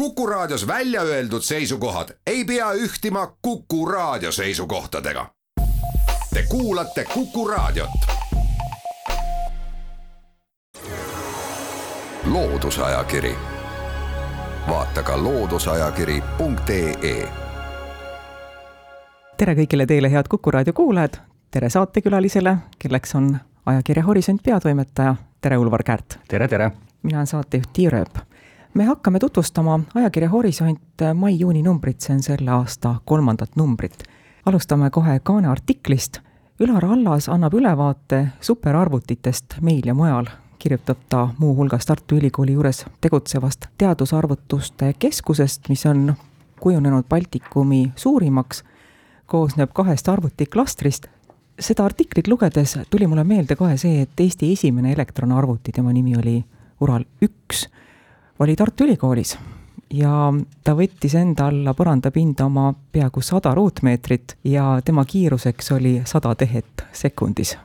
Kuku Raadios välja öeldud seisukohad ei pea ühtima Kuku Raadio seisukohtadega. Te kuulate Kuku Raadiot. loodusajakiri, vaata ka looduseajakiri.ee. tere kõigile teile, head Kuku Raadio kuulajad, tere saatekülalisele, kelleks on ajakirja Horisont peatoimetaja, tere Ulvar Käärt. tere, tere! mina olen saatejuht Tiia Rööp me hakkame tutvustama ajakirja Horisont mai-juuni numbrit, see on selle aasta kolmandat numbrit. alustame kohe kaane artiklist. Ülar Allas annab ülevaate superarvutitest meil ja mujal, kirjutab ta muuhulgas Tartu Ülikooli juures tegutsevast teadusarvutuste keskusest, mis on kujunenud Baltikumi suurimaks, koosneb kahest arvutiklastrist. seda artiklit lugedes tuli mulle meelde kohe see, et Eesti esimene elektronarvuti, tema nimi oli Ural üks oli Tartu Ülikoolis ja ta võttis enda alla põrandapinda oma peaaegu sada ruutmeetrit ja tema kiiruseks oli sada tehet sekundis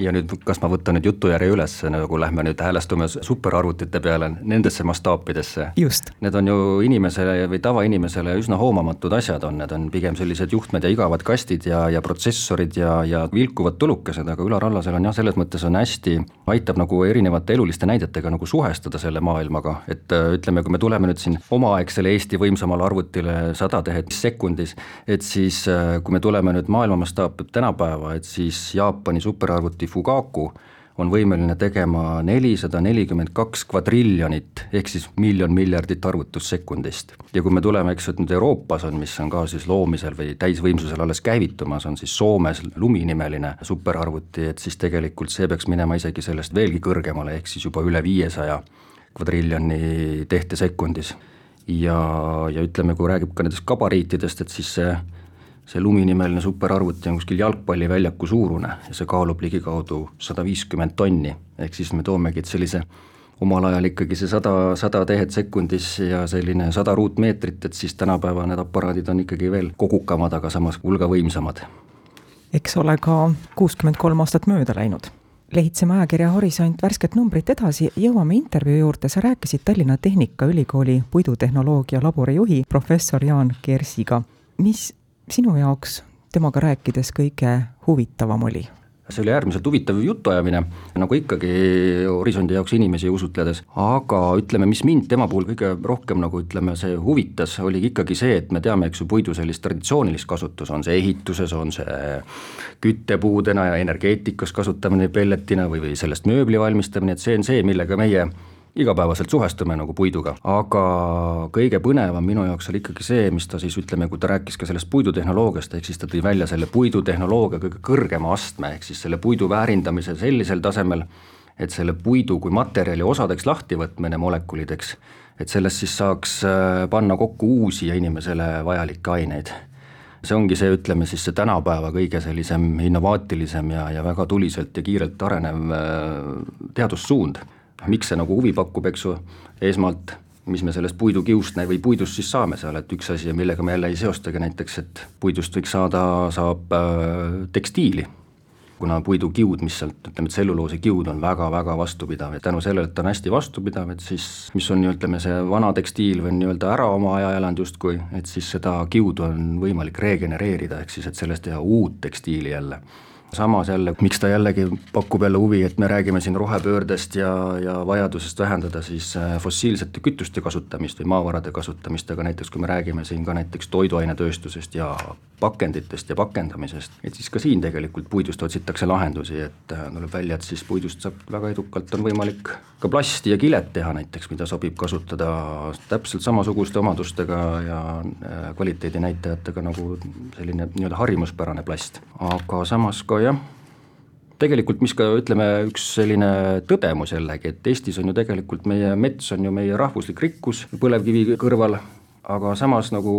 ja nüüd, kas ma võtan nüüd jutujärje üles, nagu lähme nüüd häälestume superarvutite peale, nendesse mastaapidesse? just. Need on ju inimesele või tavainimesele üsna hoomamatud asjad on, need on pigem sellised juhtmed ja igavad kastid ja, ja protsessorid ja, ja vilkuvad tulukesed, aga Ülar Allasel on jah, selles mõttes on hästi, aitab nagu erinevate eluliste näidetega nagu suhestuda selle maailmaga, et äh, ütleme, kui me tuleme nüüd siin omaaegsele Eesti võimsamale arvutile sada tehet sekundis, et siis äh, kui me tuleme nüüd maailma mastaapi tänapäeva, et siis Jaapani superarvuti arvuti Fugaku on võimeline tegema nelisada nelikümmend kaks kvadriljonit ehk siis miljon miljardit arvutussekundist. ja kui me tuleme, eks, et nüüd Euroopas on, mis on ka siis loomisel või täisvõimsusel alles käivitumas, on siis Soomes Lumi-nimeline superarvuti, et siis tegelikult see peaks minema isegi sellest veelgi kõrgemale, ehk siis juba üle viiesaja kvadriljoni tehte sekundis. ja, ja ütleme, kui räägib ka nendest gabariitidest, et siis see see luminimeline superarvuti on kuskil jalgpalliväljaku suurune ja see kaalub ligikaudu sada viiskümmend tonni, ehk siis me toomegi sellise omal ajal ikkagi see sada, sada tehet sekundis ja selline sada ruutmeetrit, et siis tänapäeva need aparaadid on ikkagi veel kogukamad, aga samas hulga võimsamad. eks ole ka kuuskümmend kolm aastat mööda läinud lehitseme ajakirja Horisont värsket numbrit edasi, jõuame intervjuu juurde, sa rääkisid Tallinna Tehnikaülikooli puidutehnoloogia labori juhi professor Jaan Kersiga. mis sinu jaoks temaga rääkides kõige huvitavam oli? see oli äärmiselt huvitav jutuajamine, nagu ikkagi Horisondi jaoks inimesi usutledes, aga ütleme, mis mind tema puhul kõige rohkem nagu ütleme, see huvitas, oligi ikkagi see, et me teame, eks ju, puidu sellist traditsioonilist kasutust, on see ehituses, on see küttepuudena ja energeetikas kasutamine pelletina või, või sellest mööbli valmistamine, et see on see, millega meie igapäevaselt suhestume nagu puiduga, aga kõige põnevam minu jaoks oli ikkagi see, mis ta siis ütleme, kui ta rääkis ka sellest puidutehnoloogiast, ehk siis ta tõi välja selle puidutehnoloogia kõige kõrgema astme, ehk siis selle puidu väärindamise sellisel tasemel, et selle puidu kui materjali osadeks lahtivõtmine molekulideks, et sellest siis saaks äh, panna kokku uusi ja inimesele vajalikke aineid. See ongi see, ütleme siis see tänapäeva kõige sellisem innovaatilisem ja, ja väga tuliselt ja kiirelt arenev äh, teadussuund miks see nagu huvi pakub, eks ju, esmalt mis me sellest puidukiust või puidust siis saame seal, et üks asi, millega me jälle ei seostagi näiteks, et puidust võiks saada, saab äh, tekstiili. kuna puidukiud, mis sealt, ütleme, tselluloosekiud on väga-väga vastupidav ja tänu sellele, et ta on hästi vastupidav, et siis mis on ütleme, see vana tekstiil või nii-öelda ära oma aja elanud justkui, et siis seda kiudu on võimalik regenereerida, ehk siis et sellest teha uut tekstiili jälle samas jälle, miks ta jällegi pakub jälle huvi, et me räägime siin rohepöördest ja, ja vajadusest vähendada siis äh, fossiilsete kütuste kasutamist või maavarade kasutamist, aga näiteks kui me räägime siin ka näiteks toiduainetööstusest ja pakenditest ja pakendamisest, et siis ka siin tegelikult puidust otsitakse lahendusi, et äh, tuleb välja, et siis puidust saab väga edukalt, on võimalik ka plasti ja kilet teha näiteks, mida sobib kasutada täpselt samasuguste omadustega ja äh, kvaliteedinäitajatega nagu selline nii-öelda harjumuspärane plast, aga samas ka jah, tegelikult mis ka ütleme, üks selline tõdemus jällegi, et Eestis on ju tegelikult meie mets on ju meie rahvuslik rikkus põlevkivi kõrval, aga samas nagu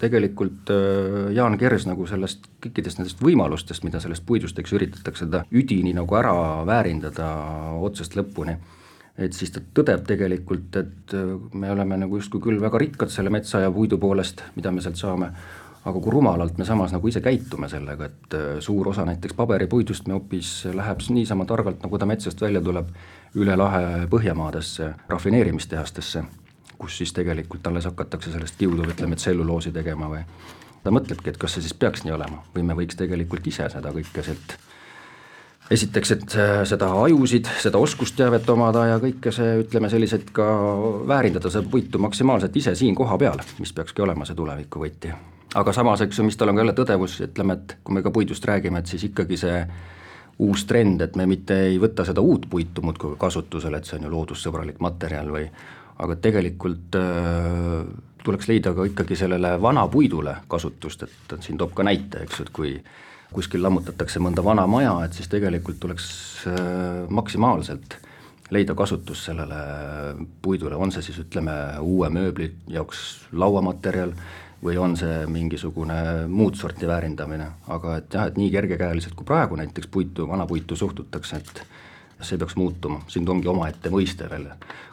tegelikult äh, Jaan Kers nagu sellest kõikidest nendest võimalustest, mida sellest puidust, eks üritatakse seda üdini nagu ära väärindada otsast lõpuni et siis ta tõdeb tegelikult, et äh, me oleme nagu justkui küll väga rikkad selle metsa ja puidu poolest, mida me sealt saame, aga kui rumalalt me samas nagu ise käitume sellega, et äh, suur osa näiteks paberipuidust me hoopis läheb niisama targalt, nagu ta metsast välja tuleb, üle lahe Põhjamaadesse rafineerimistehastesse, kus siis tegelikult alles hakatakse sellest kiudu, ütleme, tselluloosi tegema või ta mõtlebki, et kas see siis peaks nii olema või me võiks tegelikult ise seda kõike sealt esiteks, et seda ajusid, seda oskusteavet omada ja kõike see, ütleme selliseid ka väärindada seda puitu maksimaalselt ise siin kohapeal, mis peakski olema see tulevikuvõti. Aga samas, eks ju, mis tal on ka jälle tõdevus, ütleme, et kui me ka puidust räägime, et siis ikkagi see uus trend, et me mitte ei võta seda uut puitu muudkui kasutusele, et see on ju loodussõbralik materjal või aga tegelikult äh, tuleks leida ka ikkagi sellele vana puidule kasutust, et siin toob ka näite, eks ju, et kui kuskil lammutatakse mõnda vana maja, et siis tegelikult tuleks äh, maksimaalselt leida kasutus sellele puidule, on see siis ütleme, uue mööbli jaoks lauamaterjal või on see mingisugune muud sorti väärindamine, aga et jah, et nii kergekäeliselt kui praegu näiteks puitu, vana puitu suhtutakse, et see peaks muutuma, siin ongi omaette mõiste veel,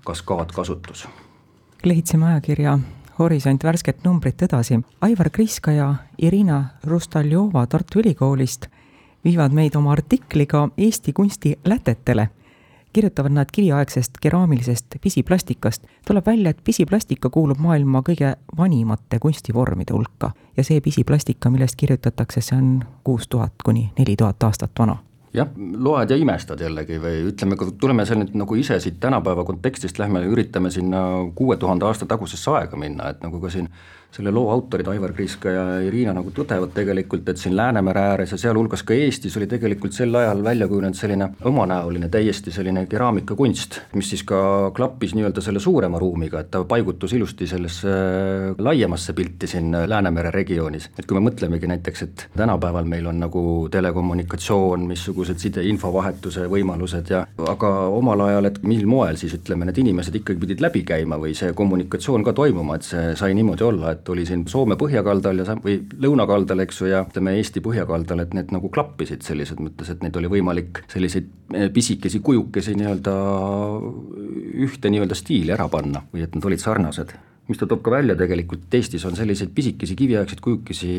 kaskaadkasutus. lehitseme ajakirja Horisont värsket numbrit edasi. Aivar Kriska ja Irina Rustaljova Tartu Ülikoolist viivad meid oma artikliga Eesti kunsti lätetele. Kirjutavad nad kiviaegsest keraamilisest pisiplastikast. tuleb välja, et pisiplastika kuulub maailma kõige vanimate kunstivormide hulka ja see pisiplastika, millest kirjutatakse, see on kuus tuhat kuni neli tuhat aastat vana jah, loed ja imestad jällegi või ütleme, kui tuleme seal nüüd nagu ise siit tänapäeva kontekstist, lähme üritame sinna kuue tuhande aasta tagusesse aega minna, et nagu ka siin selle loo autorid Aivar Kriiska ja Irina nagu tõdevad tegelikult, et siin Läänemere ääres ja sealhulgas ka Eestis oli tegelikult sel ajal välja kujunenud selline omanäoline täiesti selline keraamikakunst, mis siis ka klappis nii-öelda selle suurema ruumiga, et ta paigutus ilusti sellesse laiemasse pilti siin Läänemere regioonis. et kui me mõtlemegi näiteks, et tänapäeval meil on nagu telekommunikatsioon, missugused side, infovahetuse võimalused ja aga omal ajal, et mil moel siis ütleme, need inimesed ikkagi pidid läbi käima või see kommunikatsioon ka toimuma, et see sai niimoodi olla, et et oli siin Soome põhjakaldal ja või lõunakaldal, eks ju, ja ütleme, Eesti põhjakaldal, et need nagu klappisid sellises mõttes, et neid oli võimalik selliseid eh, pisikesi kujukesi nii-öelda ühte nii-öelda stiili ära panna või et nad olid sarnased mis ta toob ka välja tegelikult, Eestis on selliseid pisikesi kiviaegseid kujukesi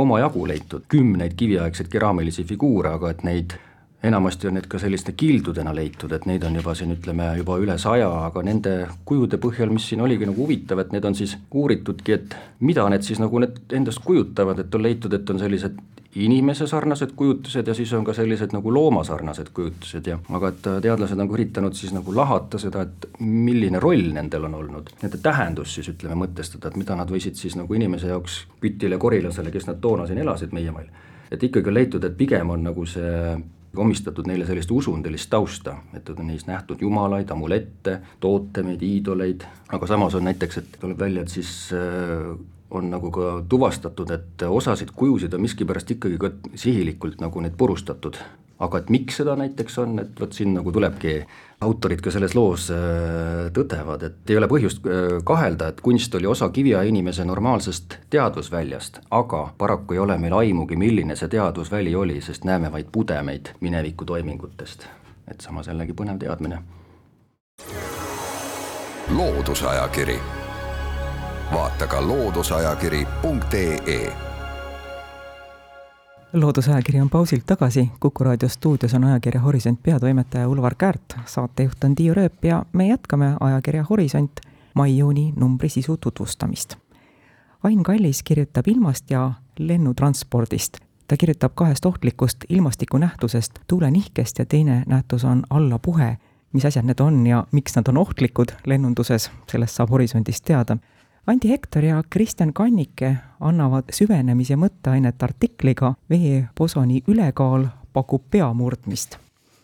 omajagu leitud, kümneid kiviaegseid keraamilisi figuure, aga et neid enamasti on need ka selliste kildudena leitud, et neid on juba siin ütleme juba üle saja, aga nende kujude põhjal, mis siin oligi nagu huvitav, et need on siis uuritudki, et mida need siis nagu need endast kujutavad, et on leitud, et on sellised inimese sarnased kujutised ja siis on ka sellised nagu loomasarnased kujutised ja aga et teadlased on üritanud siis nagu lahata seda, et milline roll nendel on olnud, nende tähendus siis ütleme mõtestada, et mida nad võisid siis nagu inimese jaoks, kütile, korilasele, kes nad toona siin elasid meie maal, et ikkagi on leitud, et pigem on nagu see omistatud neile sellist usundilist tausta, et on neis nähtud jumalaid, amulette, tootemeid, iidoleid, aga samas on näiteks, et tuleb välja, et siis äh, on nagu ka tuvastatud, et osasid kujusid on miskipärast ikkagi ka sihilikult nagu neid purustatud aga et miks seda näiteks on, et vot siin nagu tulebki, autorid ka selles loos äh, tõdevad, et ei ole põhjust äh, kahelda, et kunst oli osa kiviaja inimese normaalsest teadvusväljast, aga paraku ei ole meil aimugi, milline see teadvusväli oli, sest näeme vaid pudemeid mineviku toimingutest. et samas jällegi põnev teadmine. loodusajakiri, vaata ka looduseajakiri.ee loodusajakiri on pausilt tagasi, Kuku raadio stuudios on ajakirja Horisont peatoimetaja Ulvar Käärt, saatejuht on Tiiu Rööp ja me jätkame ajakirja Horisont mai-juuni numbri sisu tutvustamist. Ain Kallis kirjutab ilmast ja lennutranspordist. ta kirjutab kahest ohtlikust ilmastikunähtusest, tuulenihkest ja teine nähtus on allapuhe. mis asjad need on ja miks nad on ohtlikud lennunduses, sellest saab Horisondist teada Andi Hektor ja Kristjan Kannike annavad süvenemis- ja mõtteainet artikliga Veeposoni ülekaal pakub peamurdmist.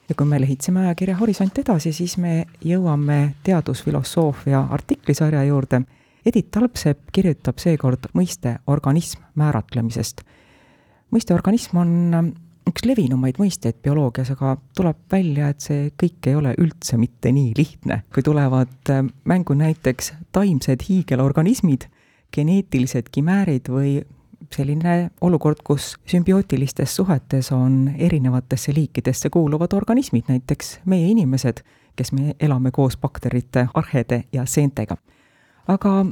ja kui me lehitseme ajakirja Horisont edasi, siis me jõuame teadusfilosoofia artiklisarja juurde. Edith Talpsepp kirjutab seekord mõiste organism määratlemisest. mõiste organism on üks levinumaid mõisteid bioloogias, aga tuleb välja, et see kõik ei ole üldse mitte nii lihtne. kui tulevad äh, mängu näiteks taimsed hiigelorganismid, geneetilised kimäärid või selline olukord, kus sümbiootilistes suhetes on erinevatesse liikidesse kuuluvad organismid, näiteks meie inimesed, kes me elame koos bakterite, arhede ja seentega. aga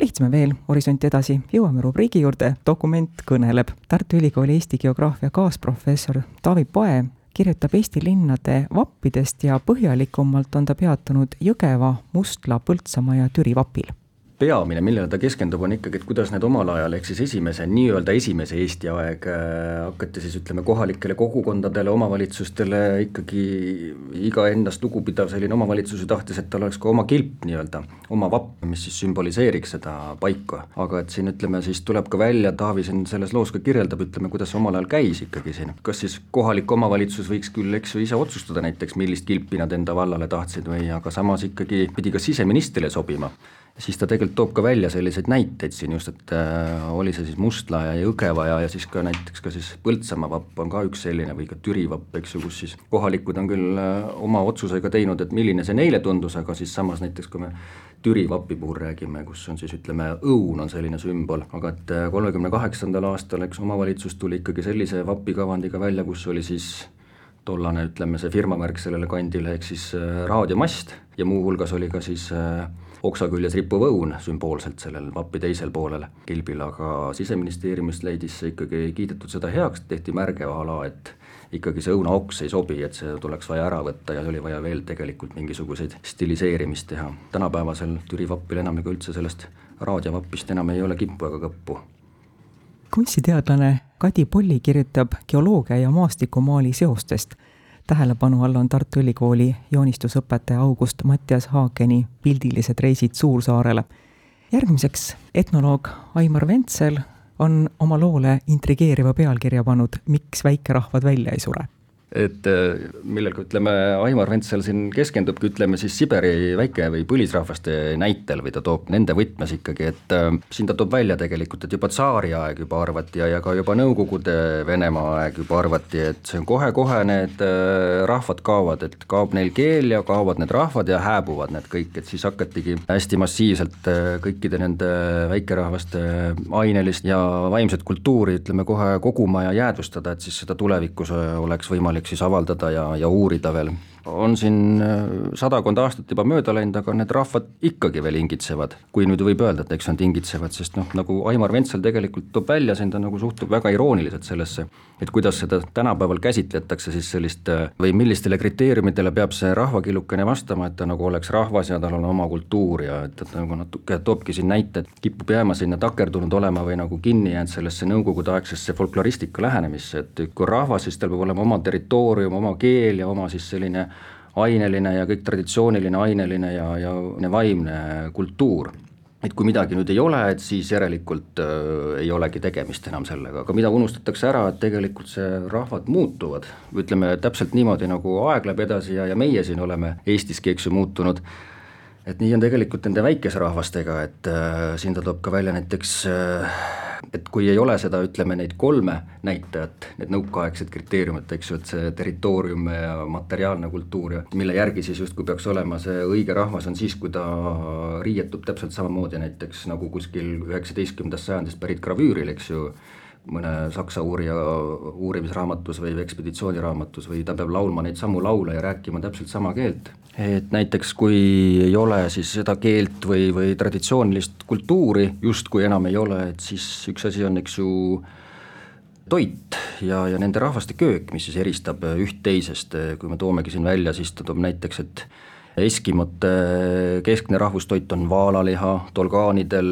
lihtsame veel horisonti edasi, jõuame rubriigi juurde, dokument kõneleb. Tartu Ülikooli Eesti geograafia kaasprofessor Taavi Pae kirjutab Eesti linnade vappidest ja põhjalikumalt on ta peatunud Jõgeva, Mustla, Põltsamaa ja Türi vapil peamine, millele ta keskendub, on ikkagi, et kuidas need omal ajal, ehk siis esimese, nii-öelda esimese Eesti aeg äh, hakati siis ütleme, kohalikele kogukondadele, omavalitsustele ikkagi iga endast lugupidav selline omavalitsus ju tahtis, et tal oleks ka oma kilp nii-öelda, oma vapp, mis siis sümboliseeriks seda paika. aga et siin ütleme siis tuleb ka välja, Taavi siin selles loos ka kirjeldab, ütleme, kuidas omal ajal käis ikkagi siin, kas siis kohalik omavalitsus võiks küll, eks ju, ise otsustada näiteks, millist kilpi nad enda vallale tahtsid või, aga samas ikkagi pidi ka siseministrile sobima siis ta tegelikult toob ka välja selliseid näiteid siin just, et äh, oli see siis Mustla ja Jõgeva ja, ja siis ka näiteks ka siis Põltsamaa vapp on ka üks selline või ka Türi vapp, eks ju, kus siis kohalikud on küll äh, oma otsusega teinud, et milline see neile tundus, aga siis samas näiteks kui me Türi vapi puhul räägime, kus on siis ütleme, õun on selline sümbol, aga et äh, kolmekümne kaheksandal aastal, eks omavalitsus tuli ikkagi sellise vapikavandiga välja, kus oli siis tollane, ütleme see firmamärk sellele kandile, ehk siis äh, raadiomast ja muuhulgas oli ka siis äh, oksa küljes rippuv õun sümboolselt sellel vapi teisel poolel kilbil, aga siseministeeriumist leidis see ikkagi, ei kiidetud seda heaks, tehti märge a la, et ikkagi see õunaoks ei sobi, et see tuleks vaja ära võtta ja oli vaja veel tegelikult mingisuguseid stiliseerimist teha. tänapäevasel Türi vapil enam ega üldse sellest raadiovapist enam ei ole kippu ega kõppu. Kunstiteadlane Kadi Polli kirjutab geoloogia ja maastikumaali seostest tähelepanu all on Tartu Ülikooli joonistusõpetaja August Mattias Haageni pildilised reisid Suursaarele. järgmiseks etnoloog Aimar Ventsel on oma loole intrigeeriva pealkirja pannud Miks väikerahvad välja ei sure et äh, millega ütleme, Aimar Ventsel siin keskendubki, ütleme siis Siberi väike- või põlisrahvaste näitel või ta toob nende võtmes ikkagi, et äh, siin ta toob välja tegelikult, et juba tsaariaeg juba arvati ja, ja ka juba Nõukogude Venemaa aeg juba arvati, et see on kohe-kohe need äh, rahvad kaovad, et kaob neil keel ja kaovad need rahvad ja hääbuvad need kõik, et siis hakatigi hästi massiivselt kõikide nende väikerahvaste ainelist ja vaimset kultuuri ütleme kohe koguma ja jäädvustada, et siis seda tulevikus oleks võimalik võimalik siis avaldada ja, ja uurida veel on siin äh, sadakond aastat juba mööda läinud, aga need rahvad ikkagi veel hingitsevad. kui nüüd võib öelda, et eks nad hingitsevad, sest noh, nagu Aimar Ventsel tegelikult toob välja, siin ta nagu suhtub väga irooniliselt sellesse, et kuidas seda tänapäeval käsitletakse siis sellist äh, või millistele kriteeriumidele peab see rahvakillukene vastama, et ta nagu oleks rahvas ja tal on oma kultuur ja et, et nagu natuke toobki siin näite, et kipub jääma sinna takerdunud olema või nagu kinni jäänud sellesse nõukogudeaegsesse folkloristika lähenemisse, et kui rahvas, siis tal peab olema oma territoorium, oma keel ja oma siis selline aineline ja kõik traditsiooniline aineline ja, ja vaimne kultuur. et kui midagi nüüd ei ole, et siis järelikult äh, ei olegi tegemist enam sellega, aga mida unustatakse ära, et tegelikult see rahvad muutuvad, ütleme täpselt niimoodi, nagu aeg läheb edasi ja, ja meie siin oleme Eestiski, eks ju, muutunud, et nii on tegelikult nende väikesrahvastega, et äh, siin ta toob ka välja näiteks äh, et kui ei ole seda, ütleme neid kolme näitajat, need nõukaaegsed kriteeriumid, eks ju, et see territoorium ja materiaalne kultuur ja mille järgi siis justkui peaks olema see õige rahvas, on siis, kui ta riietub täpselt samamoodi näiteks nagu kuskil üheksateistkümnendast sajandist pärit gravüüril, eks ju mõne saksa uurija uurimisraamatus või ekspeditsiooniraamatus või ta peab laulma neid samu laule ja rääkima täpselt sama keelt. et näiteks kui ei ole siis seda keelt või, või traditsioonilist kultuuri justkui enam ei ole, et siis üks asi on, eks ju, toit ja, ja nende rahvaste köök, mis siis eristab üht teisest, kui me toomegi siin välja, siis ta toob näiteks, et Eskimote keskne rahvustoit on vaalaliha, tolgaanidel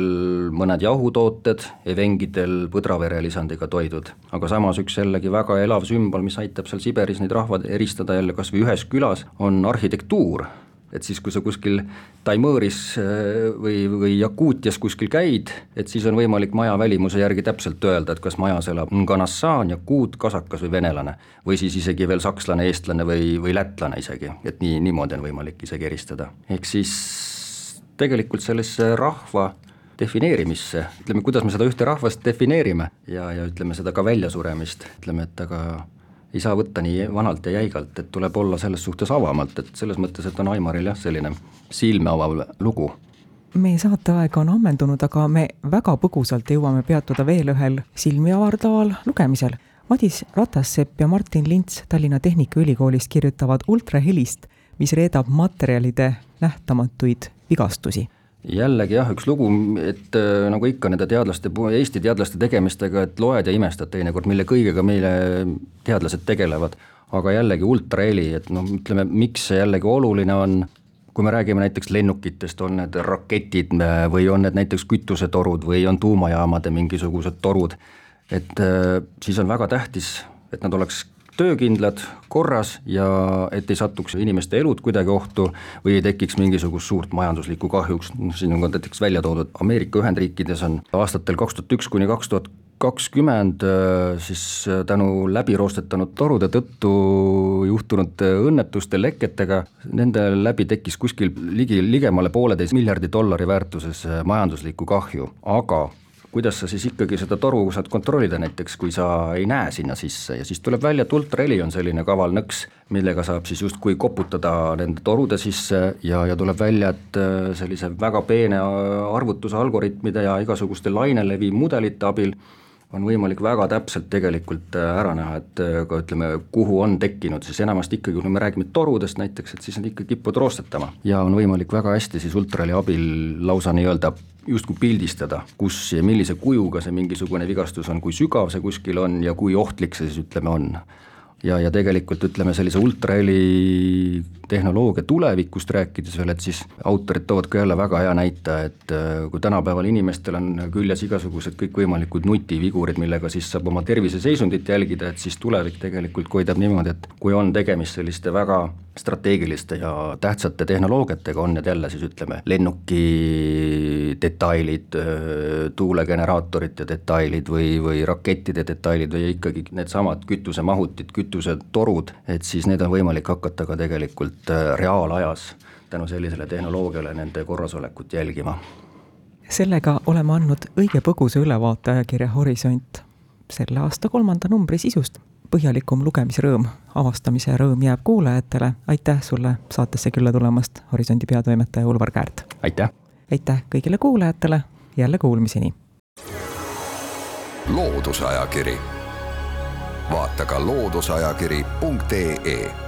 mõned jahutooted, evengidel põdravere lisandiga toidud. aga samas üks jällegi väga elav sümbol, mis aitab seal Siberis neid rahvad eristada jälle kas või ühes külas, on arhitektuur et siis, kui sa kuskil Taimõõris äh, või, või Jakuutias kuskil käid, et siis on võimalik maja välimuse järgi täpselt öelda, et kas majas elab Nganassaan, Jakuut, kasakas või venelane. või siis isegi veel sakslane, eestlane või, või lätlane isegi, et nii, niimoodi on võimalik isegi eristada. ehk siis tegelikult sellesse rahva defineerimisse, ütleme, kuidas me seda ühte rahvast defineerime ja, ja ütleme seda ka väljasuremist, ütleme, et aga ei saa võtta nii vanalt ja jäigalt, et tuleb olla selles suhtes avamalt, et selles mõttes, et on Aimaril jah, selline silme avav lugu meie saateaeg on ammendunud, aga me väga põgusalt jõuame peatuda veel ühel silmi avardaval lugemisel. Madis Ratassepp ja Martin Lints Tallinna Tehnikaülikoolist kirjutavad ultrahelist, mis reedab materjalide nähtamatuid vigastusi jällegi jah, üks lugu, et äh, nagu ikka nende teadlaste, Eesti teadlaste tegemistega, et loed ja imestad teinekord, mille kõigega meile teadlased tegelevad. aga jällegi ultraheli, et noh, ütleme, miks see jällegi oluline on, kui me räägime näiteks lennukitest, on need raketid või on need näiteks kütusetorud või on tuumajaamade mingisugused torud, et siis on väga tähtis, et nad oleks töökindlad, korras ja et ei satuks inimeste elud kuidagi ohtu või ei tekiks mingisugust suurt majanduslikku kahjuks, noh siin on ka näiteks välja toodud, Ameerika Ühendriikides on aastatel kaks tuhat üks kuni kaks tuhat kakskümmend siis tänu läbiroostetanud torude tõttu juhtunud õnnetuste leketega, nende läbi tekkis kuskil ligi, ligemale pooleteist miljardi dollari väärtuses majanduslikku kahju, aga kuidas sa siis ikkagi seda toru saad kontrollida näiteks, kui sa ei näe sinna sisse ja siis tuleb välja, et ultraheli on selline kaval nõks, millega saab siis justkui koputada nende torude sisse ja, ja tuleb välja, et äh, sellise väga peene arvutuse algoritmide ja igasuguste lainelevi mudelite abil on võimalik väga täpselt tegelikult äh, ära näha, et äh, ka ütleme, kuhu on tekkinud, siis enamasti ikkagi, kui me räägime torudest näiteks, et siis nad ikka kipuvad roostetama. Ja on võimalik väga hästi siis ultraheli abil lausa nii-öelda justkui pildistada, kus ja millise kujuga see mingisugune vigastus on, kui sügav see kuskil on ja kui ohtlik see siis ütleme on ja, ja tegelikult ütleme, sellise ultraheli tehnoloogia tulevikust rääkides veel, et siis autorid toovad ka jälle väga hea näite, et äh, kui tänapäeval inimestel on küljes igasugused kõikvõimalikud nutivigurid, millega siis saab oma terviseseisundit jälgida, et siis tulevik tegelikult koidab niimoodi, et kui on tegemist selliste väga strateegiliste ja tähtsate tehnoloogiatega, on need jälle siis ütleme, lennuki detailid, tuulegeneraatorite detailid või, või rakettide detailid või ikkagi needsamad kütusemahutid, kütusetorud, et siis need on võimalik hakata ka tegelikult reaalajas tänu sellisele tehnoloogiale nende korrasolekut jälgima. sellega oleme andnud õige põgusa ülevaate ajakirja Horisont selle aasta kolmanda numbri sisust. Põhjalikum lugemisrõõm, avastamise rõõm jääb kuulajatele, aitäh sulle saatesse külla tulemast, Horisondi peatoimetaja Ulvar Käärt! aitäh! aitäh kõigile kuulajatele, jälle kuulmiseni! loodusajakiri, vaata ka looduseajakiri.ee